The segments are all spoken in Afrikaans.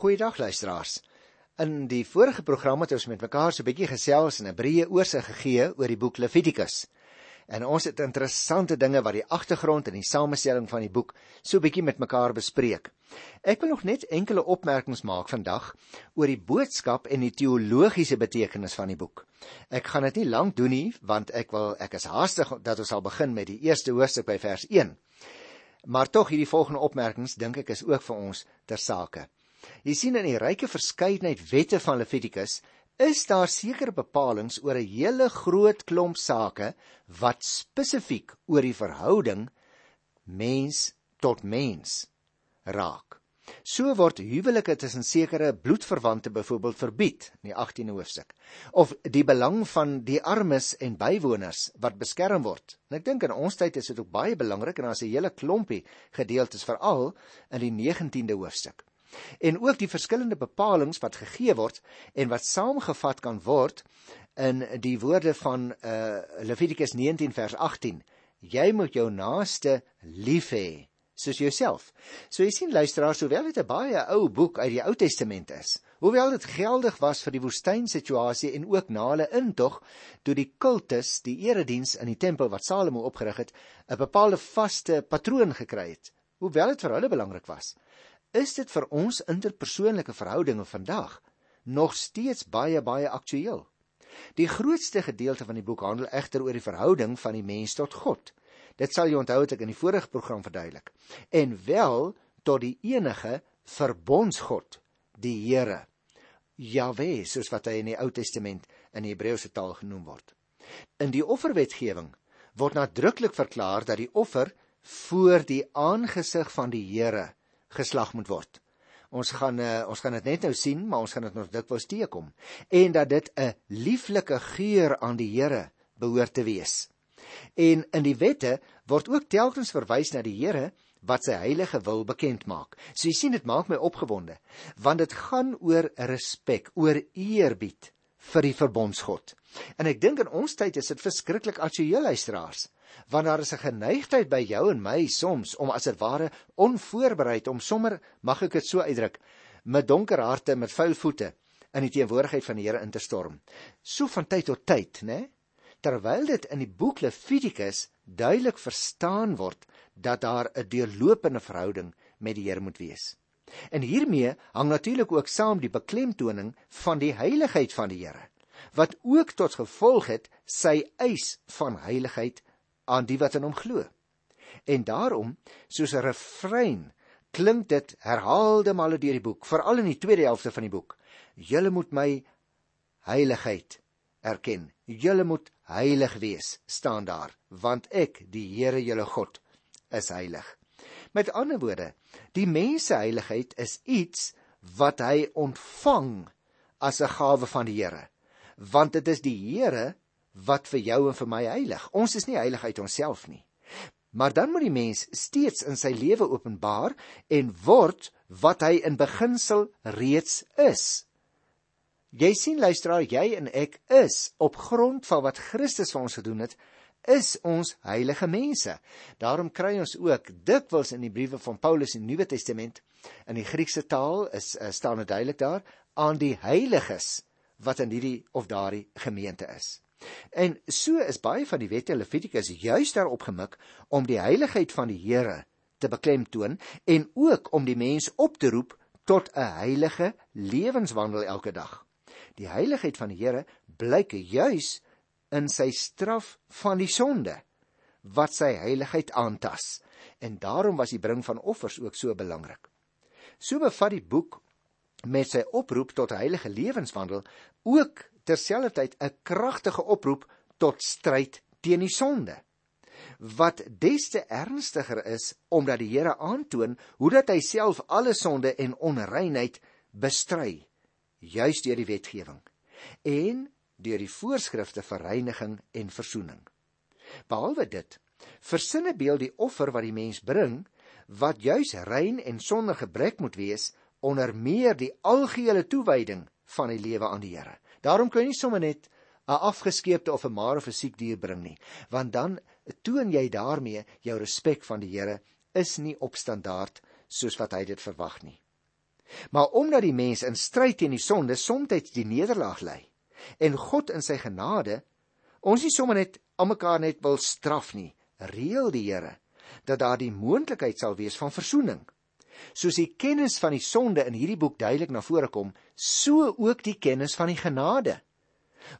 Goeiedag luisteraars. In die vorige program het ons met mekaar so 'n bietjie gesels en 'n breë oorsig gegee oor die boek Levitikus. En ons het interessante dinge wat die agtergrond en die samestelling van die boek so bietjie met mekaar bespreek. Ek wil nog net enkele opmerkings maak vandag oor die boodskap en die teologiese betekenis van die boek. Ek gaan dit nie lank doen nie want ek wil ek is haastig dat ons sal begin met die eerste hoofstuk by vers 1. Maar tog hierdie volgende opmerkings dink ek is ook vir ons ter sake. Jy sien in die ryke verskeidenheid wette van Levitikus is daar sekere bepalinge oor 'n hele groot klomp sake wat spesifiek oor die verhouding mens tot mens raak. So word huwelike tussen sekere bloedverwante byvoorbeeld verbied in die 18de hoofstuk of die belang van die armes en bywoners wat beskerm word. En ek dink in ons tyd is dit ook baie belangrik en daar's 'n hele klompie gedeeltes veral in die 19de hoofstuk en ook die verskillende bepalinge wat gegee word en wat saamgevat kan word in die woorde van uh, Levitikus 19 vers 18 jy moet jou naaste lief hê soos jouself. So jy sien luisteraars, hoewel dit 'n baie ou boek uit die Ou Testament is, hoewel dit geldig was vir die woestynsituasie en ook na hulle intog toe die kultus, die erediens in die tempel wat Salomo opgerig het, 'n bepaalde vaste patroon gekry het, hoewel dit vir hulle belangrik was, is dit vir ons interpersoonlike verhoudinge vandag nog steeds baie baie aktueel. Die grootste gedeelte van die boek handel egter oor die verhouding van die mens tot God. Dit sal jy onthou het ek in die vorige program verduidelik. En wel tot die enige verbondsgod, die Here. Jahwe, soos wat hy in die Ou Testament in die Hebreëse taal genoem word. In die offerwetgewing word nadruklik verklaar dat die offer voor die aangesig van die Here geslag moet word. Ons gaan uh, ons gaan dit net nou sien, maar ons gaan dit nog dikwels teekom en dat dit 'n lieflike geur aan die Here behoort te wees. En in die wette word ook telkens verwys na die Here wat sy heilige wil bekend maak. So jy sien dit maak my opgewonde want dit gaan oor respek, oor eerbied vir die verbondsgod. En ek dink in ons tyd is dit verskriklik aktueel luisteraars want daar is 'n geneigtheid by jou en my soms om as dit ware onvoorbereid om sommer mag ek dit so uitdruk met donker harte met vuil voete in die teenwoordigheid van die Here in te storm. So van tyd tot tyd nê terwyl dit in die boek Levitikus duidelik verstaan word dat daar 'n deurlopende verhouding met die Here moet wees en hiermee hang natuurlik ook saam die beklemtoning van die heiligheid van die Here wat ook tot gevolg het sy eis van heiligheid aan die wat in hom glo. En daarom, soos 'n refrein, klink dit herhaalde male deur die boek, veral in die tweede helfte van die boek. Julle moet my heiligheid erken. Julle moet heilig wees, staan daar, want ek, die Here julle God, is heilig. Met ander woorde, die mens se heiligheid is iets wat hy ontvang as 'n gawe van die Here. Want dit is die Here wat vir jou en vir my heilig. Ons is nie heilig uit onsself nie. Maar dan moet die mens steeds in sy lewe openbaar en word wat hy in beginsel reeds is. Jy sien luisteraar, jy en ek is op grond van wat Christus vir ons gedoen het, is ons heilige mense. Daarom kry ons ook dikwels in die briewe van Paulus in die Nuwe Testament in die Griekse taal is uh, staan dit duidelik daar aan die heiliges wat in hierdie of daardie gemeente is. En so is baie van die wette Levitikus juis daarop gemik om die heiligheid van die Here te beklemtoon en ook om die mens op te roep tot 'n heilige lewenswandel elke dag. Die heiligheid van die Here blyk juis in sy straf van die sonde wat sy heiligheid aantas. En daarom was die bring van offers ook so belangrik. So bevat die boek met sy oproep tot heilige lewenswandel ook terselfdertyd 'n kragtige oproep tot stryd teen die sonde. Wat des te ernstiger is omdat die Here aantoon hoe dat hy self alle sonde en onreinheid bestry juis deur die wetgewing en deur die voorskrifte vir reiniging en verzoening. Behalwe dit, versinne beeld die offer wat die mens bring wat juis rein en sonder gebrek moet wees onder meer die algehele toewyding van die lewe aan die Here. Daarom kan jy nie sommer net 'n afgeskeepte of 'n maar of 'n siek dier bring nie, want dan toon jy daarmee jou respek van die Here is nie op standaard soos wat hy dit verwag nie. Maar omdat die mens in stryd teen die sonde soms die nederlaag lê en God in sy genade ons nie sommer net almekaar net wil straf nie, reël die Here dat daar die moontlikheid sal wees van verzoening. Soos die kennis van die sonde in hierdie boek duidelik na vore kom, so ook die kennis van die genade.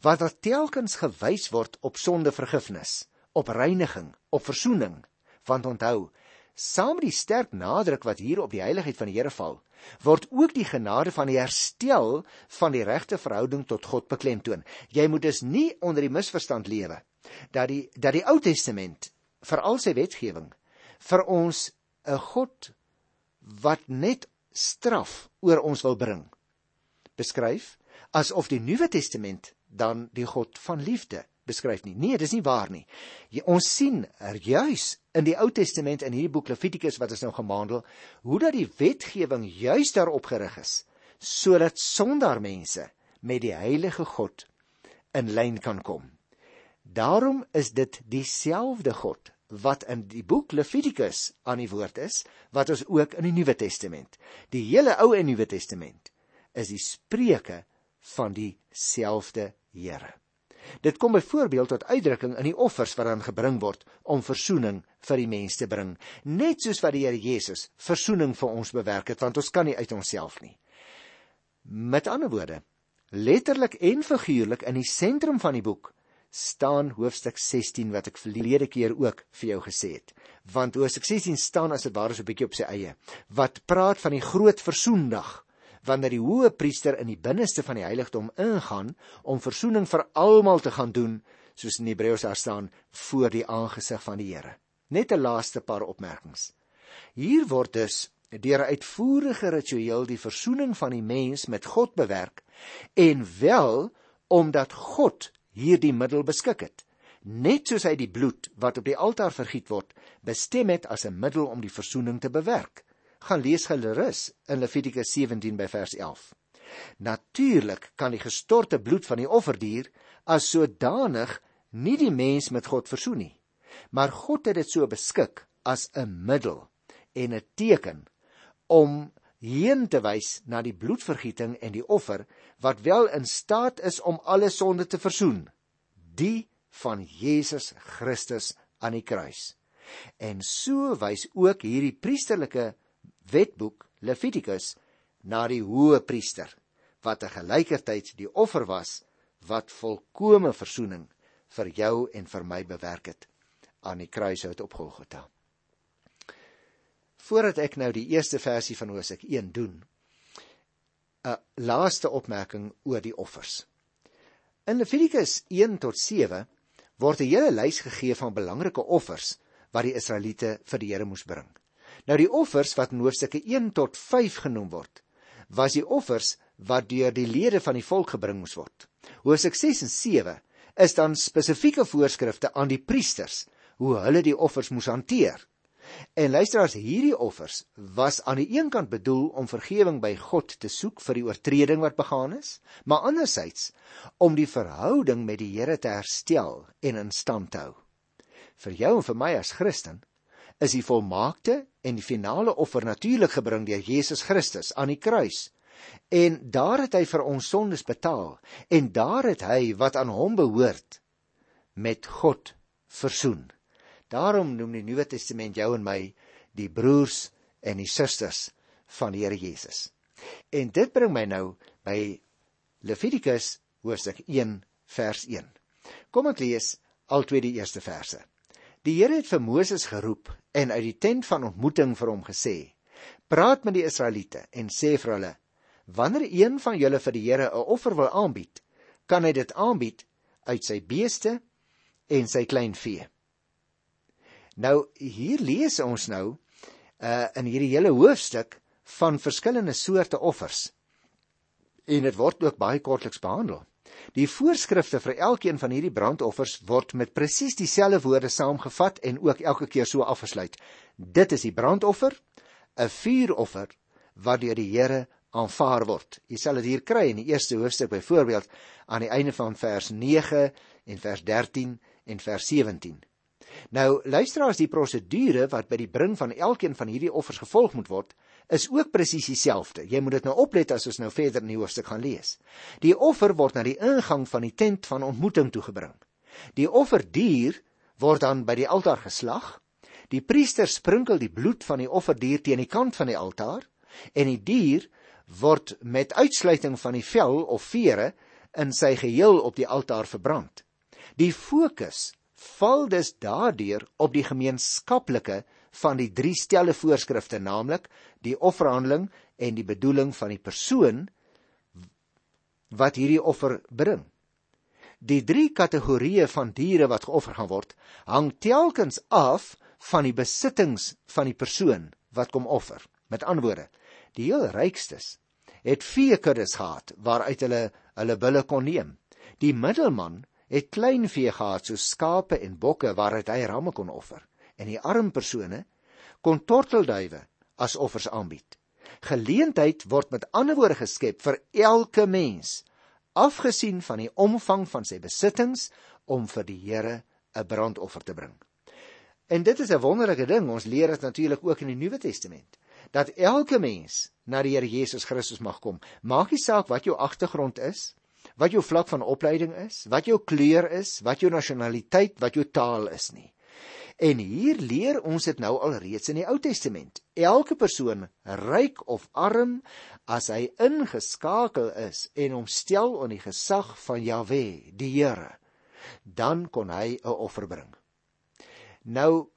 Wat daar telkens gewys word op sondevergifnis, op reiniging, op verzoening, want onthou, saam met die sterk nadruk wat hier op die heiligheid van die Here val, word ook die genade van die herstel van die regte verhouding tot God beklemtoon. Jy moet dus nie onder die misverstand lewe dat die dat die Ou Testament vir al sy wetgewing vir ons 'n God wat net straf oor ons wil bring. Beskryf asof die Nuwe Testament dan die God van liefde beskryf nie. Nee, dis nie waar nie. Ons sien er juis in die Ou Testament in hierdie boek Levitikus wat ons nou gemaandel, hoe dat die wetgewing juis daarop gerig is sodat sonder mense met die heilige God in lyn kan kom. Daarom is dit dieselfde God wat in die boek Levitikus aan die woord is, wat ons ook in die Nuwe Testament. Die hele Ou en Nuwe Testament is die spreuke van dieselfde Here. Dit kom byvoorbeeld tot uitdrukking in die offers wat dan gebring word om verzoening vir die mens te bring, net soos wat die Here Jesus verzoening vir ons bewerk het, want ons kan nie uit onsself nie. Met ander woorde, letterlik en figuurlik in die sentrum van die boek staan hoofstuk 16 wat ek verlede keer ook vir jou gesê het. Want hoofstuk 16 staan as dit ware so 'n bietjie op sy eie. Wat praat van die groot versoendag wanneer die hoë priester in die binneste van die heiligdom ingaan om verzoening vir almal te gaan doen, soos in Hebreërs daar staan voor die aangesig van die Here. Net 'n laaste paar opmerkings. Hier word dus deur 'n uitvoerige ritueel die verzoening van die mens met God bewerk en wel omdat God hierdie middel beskik het. Net soos hy die bloed wat op die altaar vergiet word, bestem het as 'n middel om die verzoening te bewerk. Gaan lees gerus in Levitikus 17 by vers 11. Natuurlik kan die gestorte bloed van die offerdier as sodanig nie die mens met God versoen nie. Maar God het dit so beskik as 'n middel en 'n teken om heen te wys na die bloedvergieting en die offer wat wel in staat is om alle sonde te versoen die van Jesus Christus aan die kruis en so wys ook hierdie priesterlike wetboek Levitikus na die hoë priester wat te gelykertyd die offer was wat volkomme verzoening vir jou en vir my bewerk het aan die kruishout op Golgotha Voordat ek nou die eerste versie van Hosea 1 doen, 'n laaste opmerking oor die offers. In Levitikus 1 tot 7 word 'n hele lys gegee van belangrike offers wat die Israeliete vir die Here moes bring. Nou die offers wat in hoofstukke 1 tot 5 genoem word, was die offers wat deur die lede van die volk gebring moes word. Hoofstuk 6 en 7 is dan spesifieke voorskrifte aan die priesters hoe hulle die offers moes hanteer. En luisteraars, hierdie offers was aan die een kant bedoel om vergifnis by God te soek vir die oortreding wat begaan is, maar anderzijds om die verhouding met die Here te herstel en in stand te hou. Vir jou en vir my as Christen is die volmaakte en die finale offer natuurlik gebring deur Jesus Christus aan die kruis. En daar het hy vir ons sondes betaal en daar het hy wat aan hom behoort met God versoen. Daarom noem die Nuwe Testament jou en my die broers en die susters van die Here Jesus. En dit bring my nou by Levitikus hoofstuk 1 vers 1. Kom ek lees al twee die eerste verse. Die Here het vir Moses geroep en uit die tent van ontmoeting vir hom gesê: "Praat met die Israeliete en sê vir hulle: Wanneer een van julle vir die Here 'n offer wil aanbied, kan hy dit aanbied uit sy beeste en sy kleinvee." Nou hier lees ons nou uh in hierdie hele hoofstuk van verskillende soorte offers. En dit word ook baie kortliks behandel. Die voorskrifte vir elkeen van hierdie brandoffers word met presies dieselfde woorde saamgevat en ook elke keer so afgesluit. Dit is die brandoffer, 'n vuuroffer wat deur die Here aanvaar word. Jy sal dit hier kry in die eerste hoofstuk byvoorbeeld aan die einde van vers 9 en vers 13 en vers 17. Nou luister as die prosedure wat by die bring van elkeen van hierdie offers gevolg moet word, is ook presies dieselfde. Jy moet dit nou oplet as ons nou verder in die hoofstuk gaan lees. Die offer word na die ingang van die tent van ontmoeting toegebring. Die offerdier word dan by die altaar geslag. Die priester sprinkel die bloed van die offerdier teen die kant van die altaar en die dier word met uitsluiting van die vel of vere in sy geheel op die altaar verbrand. Die fokus val dus daardeur op die gemeenskaplike van die drie stelle voorskrifte, naamlik die offerhandeling en die bedoeling van die persoon wat hierdie offer bring. Die drie kategorieë van diere wat geoffer gaan word, hang telkens af van die besittings van die persoon wat kom offer. Met ander woorde, die heel rykstes het vee kuddes gehad waaruit hulle hulle bulle kon neem. Die middelman het klein vee gehad soos skape en bokke waaruit hy ramme kon offer en die arm persone kon tortelduwe as offers aanbied. Geleentheid word met ander woorde geskep vir elke mens afgesien van die omvang van sy besittings om vir die Here 'n brandoffer te bring. En dit is 'n wonderlike ding, ons leer dit natuurlik ook in die Nuwe Testament, dat elke mens na die Here Jesus Christus mag kom. Maak nie saak wat jou agtergrond is, wat jou vlak van opleiding is, wat jou kleur is, wat jou nasionaliteit, wat jou taal is nie. En hier leer ons dit nou al reeds in die Ou Testament. Elke persoon, ryk of arm, as hy ingeskakel is en hom stel onder die gesag van Jahwe, die Here, dan kon hy 'n offer bring. Nou,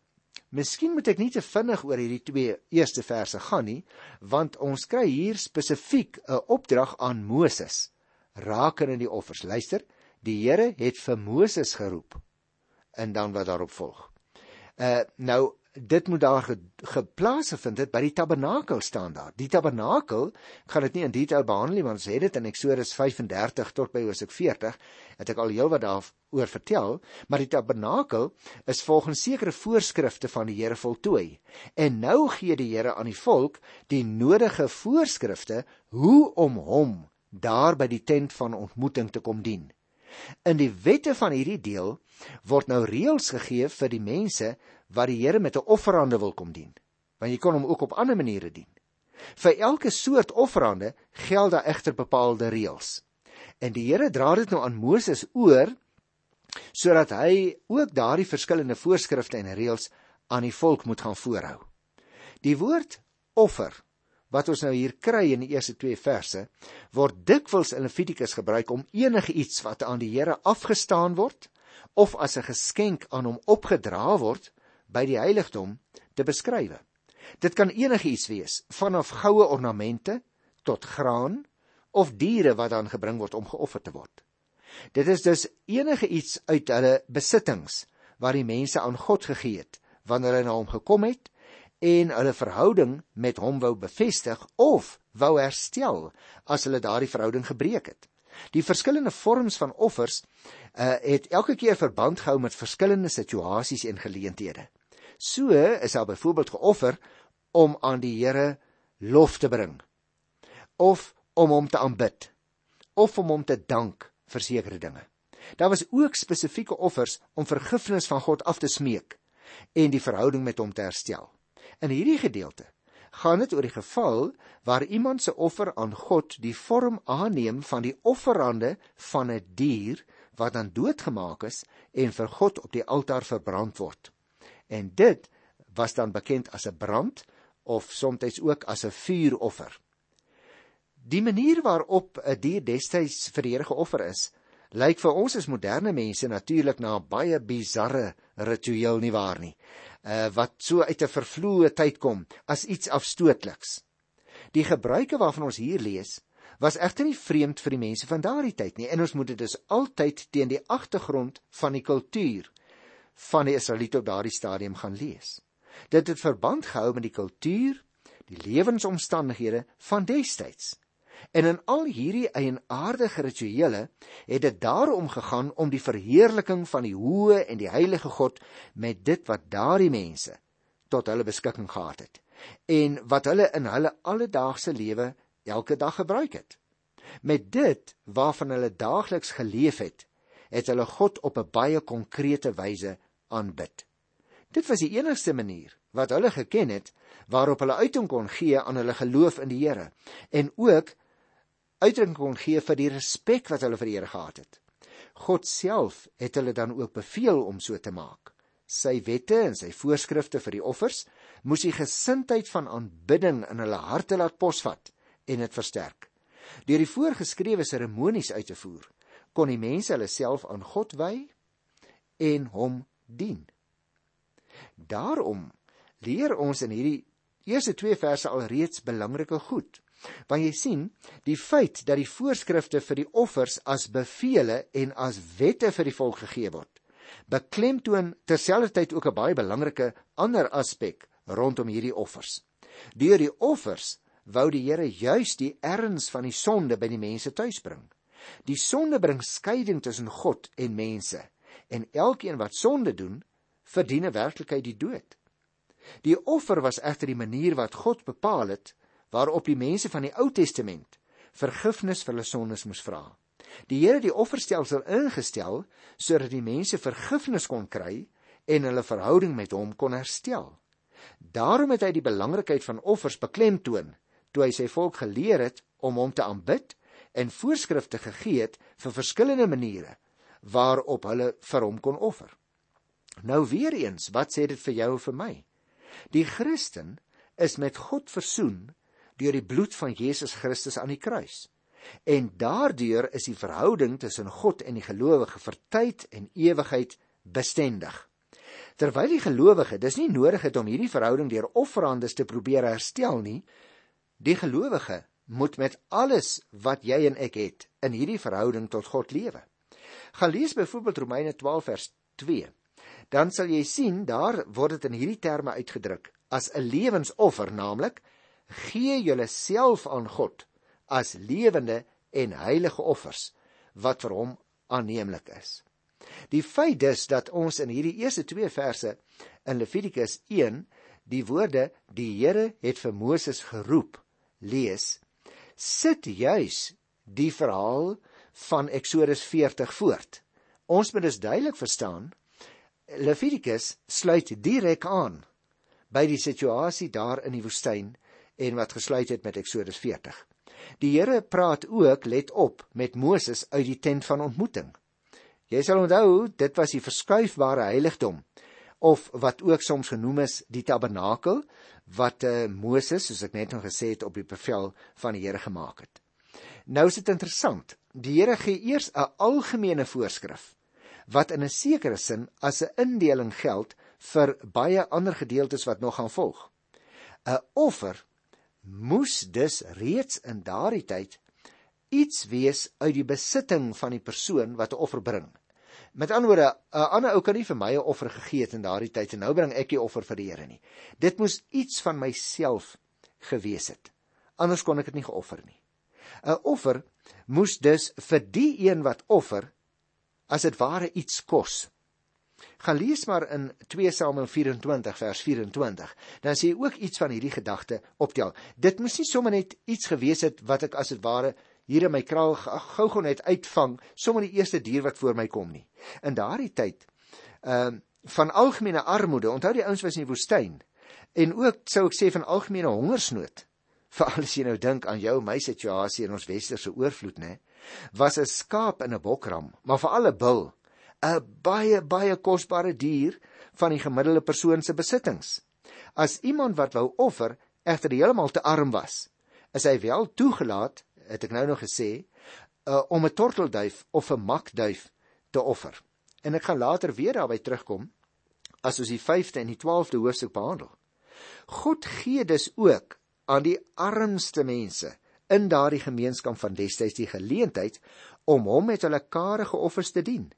miskien moet ek nie te vinnig oor hierdie twee eerste verse gaan nie, want ons kry hier spesifiek 'n opdrag aan Moses rakende die offers. Luister, die Here het vir Moses geroep en dan wat daarop volg. Uh nou dit moet daar ge, geplaas vind het by die tabernakel staan daar. Die tabernakel gaan dit nie in detail behandel nie want ons het dit in Eksodus 35 tot by Hosea 40 het ek al heelwat daaroor vertel, maar die tabernakel is volgens sekere voorskrifte van die Here voltooi. En nou gee die Here aan die volk die nodige voorskrifte hoe om hom daar by die tent van ontmoeting te kom dien. In die wette van hierdie deel word nou reëls gegee vir die mense wat die Here met 'n offerande wil kom dien. Want jy kan hom ook op ander maniere dien. Vir elke soort offerande geld daar egter bepaalde reëls. En die Here dra dit nou aan Moses oor sodat hy ook daardie verskillende voorskrifte en reëls aan die volk moet gaan voorhou. Die woord offer wat ons nou hier kry in die eerste 2 verse word dikwels in Levitikus gebruik om enige iets wat aan die Here afgestaan word of as 'n geskenk aan hom opgedra word by die heiligdom te beskryf. Dit kan enige iets wees, vanaf goue ornamente tot graan of diere wat dan gebring word om geoffer te word. Dit is dus enige iets uit hulle besittings wat die mense aan God gegee het wanneer hulle na hom gekom het en hulle verhouding met hom wou bevestig of wou herstel as hulle daardie verhouding gebreek het. Die verskillende vorms van offers uh, het elke keer verband gehou met verskillende situasies en geleenthede. So is daar byvoorbeeld geoffer om aan die Here lof te bring of om hom te aanbid of om hom te dank vir sekere dinge. Daar was ook spesifieke offers om vergifnis van God af te smeek en die verhouding met hom te herstel. In hierdie gedeelte gaan dit oor die geval waar iemand se offer aan God die vorm aanneem van die offerande van 'n die dier wat dan doodgemaak is en vir God op die altaar verbrand word. En dit was dan bekend as 'n brand of soms ook as 'n vuuroffer. Die manier waarop 'n die dier destyds vir die Here geoffer is, lyk vir ons as moderne mense natuurlik na 'n baie bizarre ritueel nie waar nie uh, wat so uit 'n vervloeë tyd kom as iets afstootliks. Die gebruike waarvan ons hier lees, was egter nie vreemd vir die mense van daardie tyd nie en ons moet dit dus altyd teen die agtergrond van die kultuur van die Israeliete op daardie stadium gaan lees. Dit het verband gehou met die kultuur, die lewensomstandighede van destyds. En in al hierdie eienaardige rituele het dit daarom gegaan om die verheerliking van die hoë en die heilige God met dit wat daardie mense tot hulle beskikking gehad het en wat hulle in hulle alledaagse lewe elke dag gebruik het. Met dit waarvan hulle daagliks geleef het, het hulle God op 'n baie konkrete wyse aanbid. Dit was die enigste manier wat hulle geken het waarop hulle uiting kon gee aan hulle geloof in die Here en ook uiting kon gee vir die respek wat hulle vir die Here gehad het. God self het hulle dan ook beveel om so te maak. Sy wette en sy voorskrifte vir die offers moes die gesindheid van aanbidding in hulle harte laat posvat en dit versterk. Deur die voorgeskrewe seremonies uit te voer, kon die mense hulle self aan God wy en hom dien. Daarom leer ons in hierdie eerste 2 verse alreeds belangrike goed. Want jy sien, die feit dat die voorskrifte vir die offers as bevele en as wette vir die volk gegee word, beklemtoon terselfdertyd ook 'n baie belangrike ander aspek rondom hierdie offers. Deur die offers wou die Here juis die erns van die sonde by die mense tuisbring. Die sonde bring skeiding tussen God en mense en elkeen wat sonde doen, verdien werklikheid die dood. Die offer was egter die manier wat God bepaal het waarop die mense van die Ou Testament vergifnis vir hulle sondes moes vra. Die Here het die offerstelsel ingestel sodat die mense vergifnis kon kry en hulle verhouding met hom kon herstel. Daarom het hy die belangrikheid van offers beklemtoon toe hy sy volk geleer het om hom te aanbid en voorskrifte gegee het vir verskillende maniere waarop hulle vir hom kon offer. Nou weer eens, wat sê dit vir jou en vir my? Die Christen is met God versoen deur die bloed van Jesus Christus aan die kruis. En daardeur is die verhouding tussen God en die gelowige vir tyd en ewigheid bestendig. Terwyl die gelowige dis nie nodig het om hierdie verhouding deur offerandes te probeer herstel nie, Die gelowige moet met alles wat jy en ek het in hierdie verhouding tot God lewe. Gaan lees byvoorbeeld Romeine 12 vers 2. Dan sal jy sien daar word dit in hierdie terme uitgedruk as 'n lewensoffer, naamlik gee julleself aan God as lewende en heilige offers wat vir hom aanneemlik is. Die feit dus dat ons in hierdie eerste 2 verse in Levitikus 1 die woorde die Here het vir Moses geroep lees, sit juis die verhaal van Eksodus 40 voort. Ons moet dus duidelik verstaan, Levitikus sluit direk aan by die situasie daar in die woestyn en wat gesluit het met Eksodus 40. Die Here praat ook, let op, met Moses uit die tent van ontmoeting. Jy sal onthou, dit was die verskuifbare heiligdom of wat ook soms genoem is die tabernakel wat uh, Moses, soos ek net nou gesê het, op die bevel van die Here gemaak het. Nou is dit interessant. Die Here gee eers 'n algemene voorskrif wat in 'n sekere sin as 'n indeling geld vir baie ander gedeeltes wat nog gaan volg. 'n Offer moes dus reeds in daardie tyd iets wees uit die besitting van die persoon wat 'n offer bring. Met ander woorde, 'n ander ou kan nie vir my 'n offer gegee het in daardie tyd en nou bring ek die offer vir die Here nie. Dit moes iets van myself gewees het. Anders kon ek dit nie geoffer nie. 'n Offer moes dus vir die een wat offer as dit ware iets kos. Gaan lees maar in 2 Samuel 24 vers 24. Dan sien jy ook iets van hierdie gedagte optel. Dit moes nie sommer net iets gewees het wat ek as dit ware hier in my kraal gou-gou net uitvang sommer die eerste dier wat voor my kom nie. In daardie tyd ehm uh, van algemene armoede, onthou die ouens was in die woestyn en ook sou ek sê van algemene hongersnood. Veral as jy nou dink aan jou my situasie in ons westerse oorvloed, nê, was 'n skaap in 'n bokram, maar veral 'n bul, 'n baie baie kosbare dier van die gemiddelde persoon se besittings. As iemand wat wou offer egter heeltemal te arm was, is hy wel toegelaat het ek nou nog gesê, uh, om 'n tortelduif of 'n makduif te offer. En ek gaan later weer daarby terugkom as ons die 5de en die 12de hoofstuk behandel. God gee dus ook aan die armste mense in daardie gemeenskap van destyds die geleentheid om hom met hulle karige offers te dien.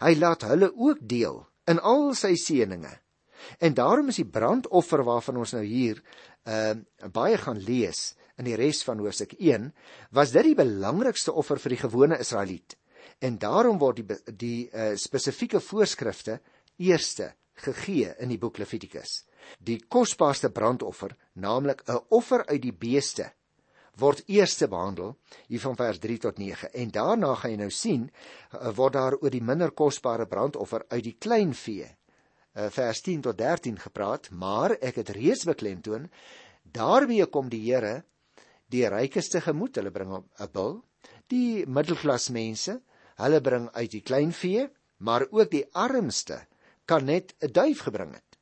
Hy laat hulle ook deel in al sy seënings. En daarom is die brandoffer waarvan ons nou hier uh baie gaan lees, in die res van hoofstuk 1, was dit die belangrikste offer vir die gewone Israeliet. En daarom word die die uh, spesifieke voorskrifte eerste gegee in die boek Levitikus. Die kosbaarste brandoffer, naamlik 'n offer uit die beeste, word eerste behandel hier van vers 3 tot 9 en daarna gaan jy nou sien uh, word daar oor die minder kosbare brandoffer uit die klein vee uh, vers 10 tot 13 gepraat, maar ek het reeds beklemtoon daarmee kom die Here die rykeste gemoed, hulle bring 'n bul, die middelklas mense, hulle bring uit die kleinvee, maar ook die armste kan net 'n duif gebring het.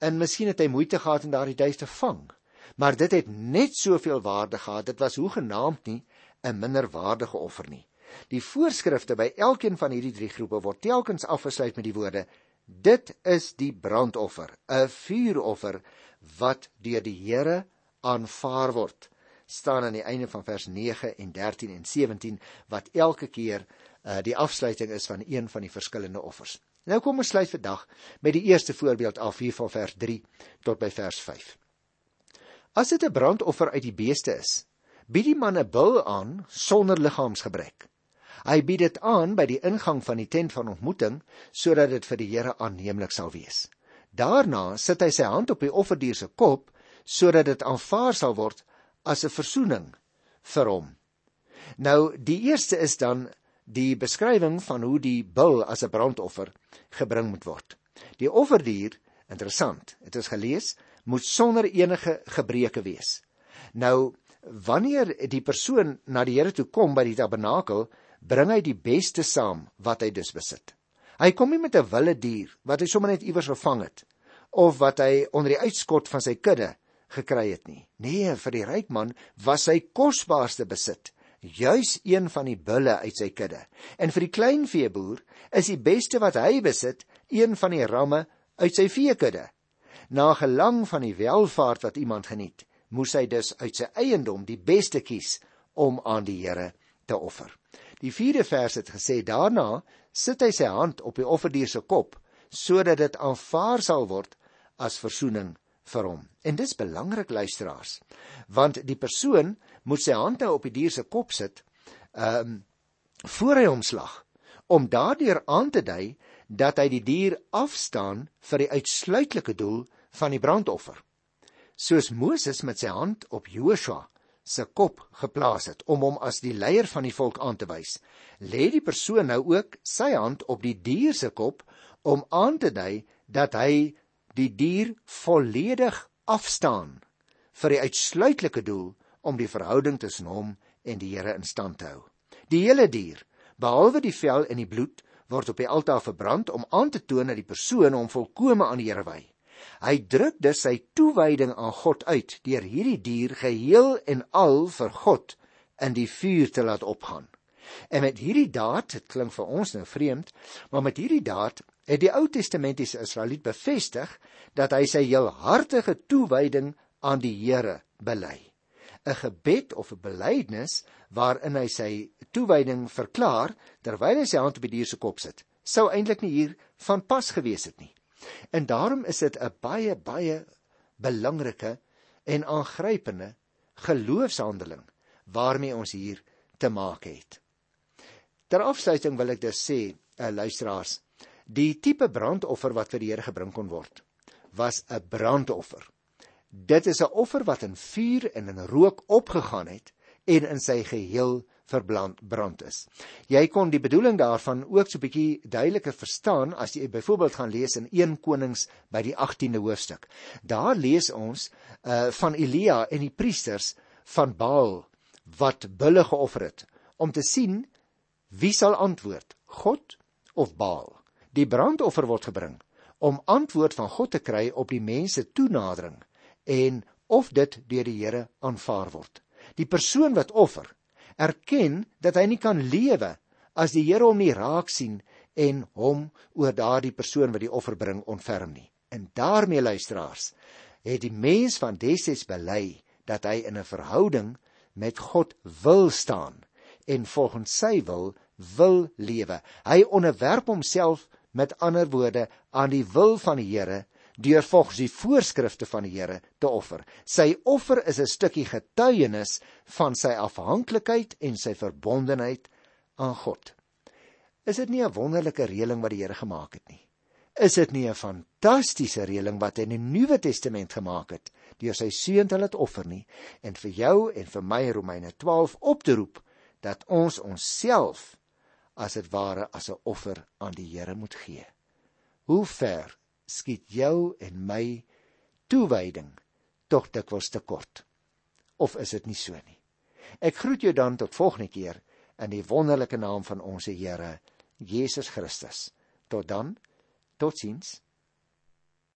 En miskien het hy moeite gehad om daardie duif te vang, maar dit het net soveel waarde gehad. Dit was hoegenaamd nie 'n minderwaardige offer nie. Die voorskrifte by elkeen van hierdie drie groepe word telkens afgesluit met die woorde: Dit is die brandoffer, 'n vuuroffer wat deur die Here aanvaar word. staan aan die einde van vers 9 en 13 en 17 wat elke keer uh, die afsluiting is van een van die verskillende offers. Nou kom ons sluit vandag met die eerste voorbeeld af hier van vers 3 tot by vers 5. As dit 'n brandoffer uit die beeste is, bied die man 'n bul aan sonder liggaamsgebrek. Hy bied dit aan by die ingang van die tent van ontmoeting sodat dit vir die Here aanneemlik sal wees. Daarna sit hy sy hand op die offerdier se kop sodat dit aanvaar sal word as 'n verzoening vir hom. Nou die eerste is dan die beskrywing van hoe die bul as 'n brandoffer gebring moet word. Die offerdier, interessant, dit is gelees, moet sonder enige gebreke wees. Nou wanneer die persoon na die Here toe kom by die tabernakel, bring hy die beste saam wat hy dus besit. Hy kom nie met 'n wilde dier wat hy sommer net iewers gevang het of wat hy onder die uitskot van sy kudde gekry het nie. Nee, vir die ryk man was sy kosbaarste besit juis een van die bulle uit sy kudde. En vir die kleinveeboer is die beste wat hy besit een van die ramme uit sy veekudde. Na gelang van die welvaart wat iemand geniet, moes hy dus uit sy eiendom die beste kies om aan die Here te offer. Die 4de vers het gesê daarna sit hy sy hand op die offerdier se kop sodat dit aanvaar sal word as verzoening vir hom. En dis belangrik luisteraars, want die persoon moet sy hand nou op die dier se kop sit, ehm um, voor hy hom slag, om daardeur aan te dui dat hy die dier afstaan vir die uitsluitlike doel van die brandoffer. Soos Moses met sy hand op Joshua se kop geplaas het om hom as die leier van die volk aan te wys, lê die persoon nou ook sy hand op die dier se kop om aan te dui dat hy die dier volledig afstaan vir die uitsluitlike doel om die verhouding tussen hom en die Here in stand te hou. Die hele dier, behalwe die vel en die bloed, word op die altaar verbrand om aan te toon dat die persoon hom volkome aan die Here wy. Hy druk dus sy toewyding aan God uit deur hierdie dier geheel en al vir God in die vuur te laat opgaan. En met hierdie daad, dit klink vir ons nou vreemd, maar met hierdie daad het die Ou Testamentiese Israeliet bevestig dat hy sy heelhartige toewyding aan die Here bely. 'n gebed of 'n belydenis waarin hy sy toewyding verklaar terwyl hy sy hand op die dier se kop sit, sou eintlik nie hier van pas gewees het nie. En daarom is dit 'n baie baie belangrike en aangrypende geloofshandeling waarmee ons hier te maak het. Ter afsluiting wil ek dus sê, uh, luisteraars, die tipe brandoffer wat vir die Here gebring kon word, was 'n brandoffer. Dit is 'n offer wat in vuur en in rook opgegaan het en in sy geheel verbrand is. Jy kon die bedoeling daarvan ook so 'n bietjie duideliker verstaan as jy byvoorbeeld gaan lees in 1 Konings by die 18de hoofstuk. Daar lees ons uh van Elia en die priesters van Baal wat bulle geoffer het om te sien wie sal antwoord, God of Baal. Die brandoffer word gebring om antwoord van God te kry op die mense toenadering en of dit deur die Here aanvaar word. Die persoon wat offer, erken dat hy nie kan lewe as die Here hom nie raak sien en hom oor daardie persoon wat die offer bring ontferm nie. En daarmee luisteraars, het die mens van Deses bely dat hy in 'n verhouding met God wil staan en volgens sy wil wil lewe. Hy onderwerp homself met ander woorde aan die wil van die Here deur volgens die voorskrifte van die Here te offer. Sy offer is 'n stukkie getuienis van sy afhanklikheid en sy verbondenheid aan God. Is dit nie 'n wonderlike reëling wat die Here gemaak het nie? Is dit nie 'n fantastiese reëling wat hy in die Nuwe Testament gemaak het deur sy seun te laat offer nie en vir jou en vir my Romeine 12 op te roep dat ons onsself as dit ware as 'n offer aan die Here moet gee. Hoe ver skiet jou en my toewyding tog dikwels te kort. Of is dit nie so nie? Ek groet jou dan tot volgende keer in die wonderlike naam van ons Here Jesus Christus. Tot dan. Totsiens.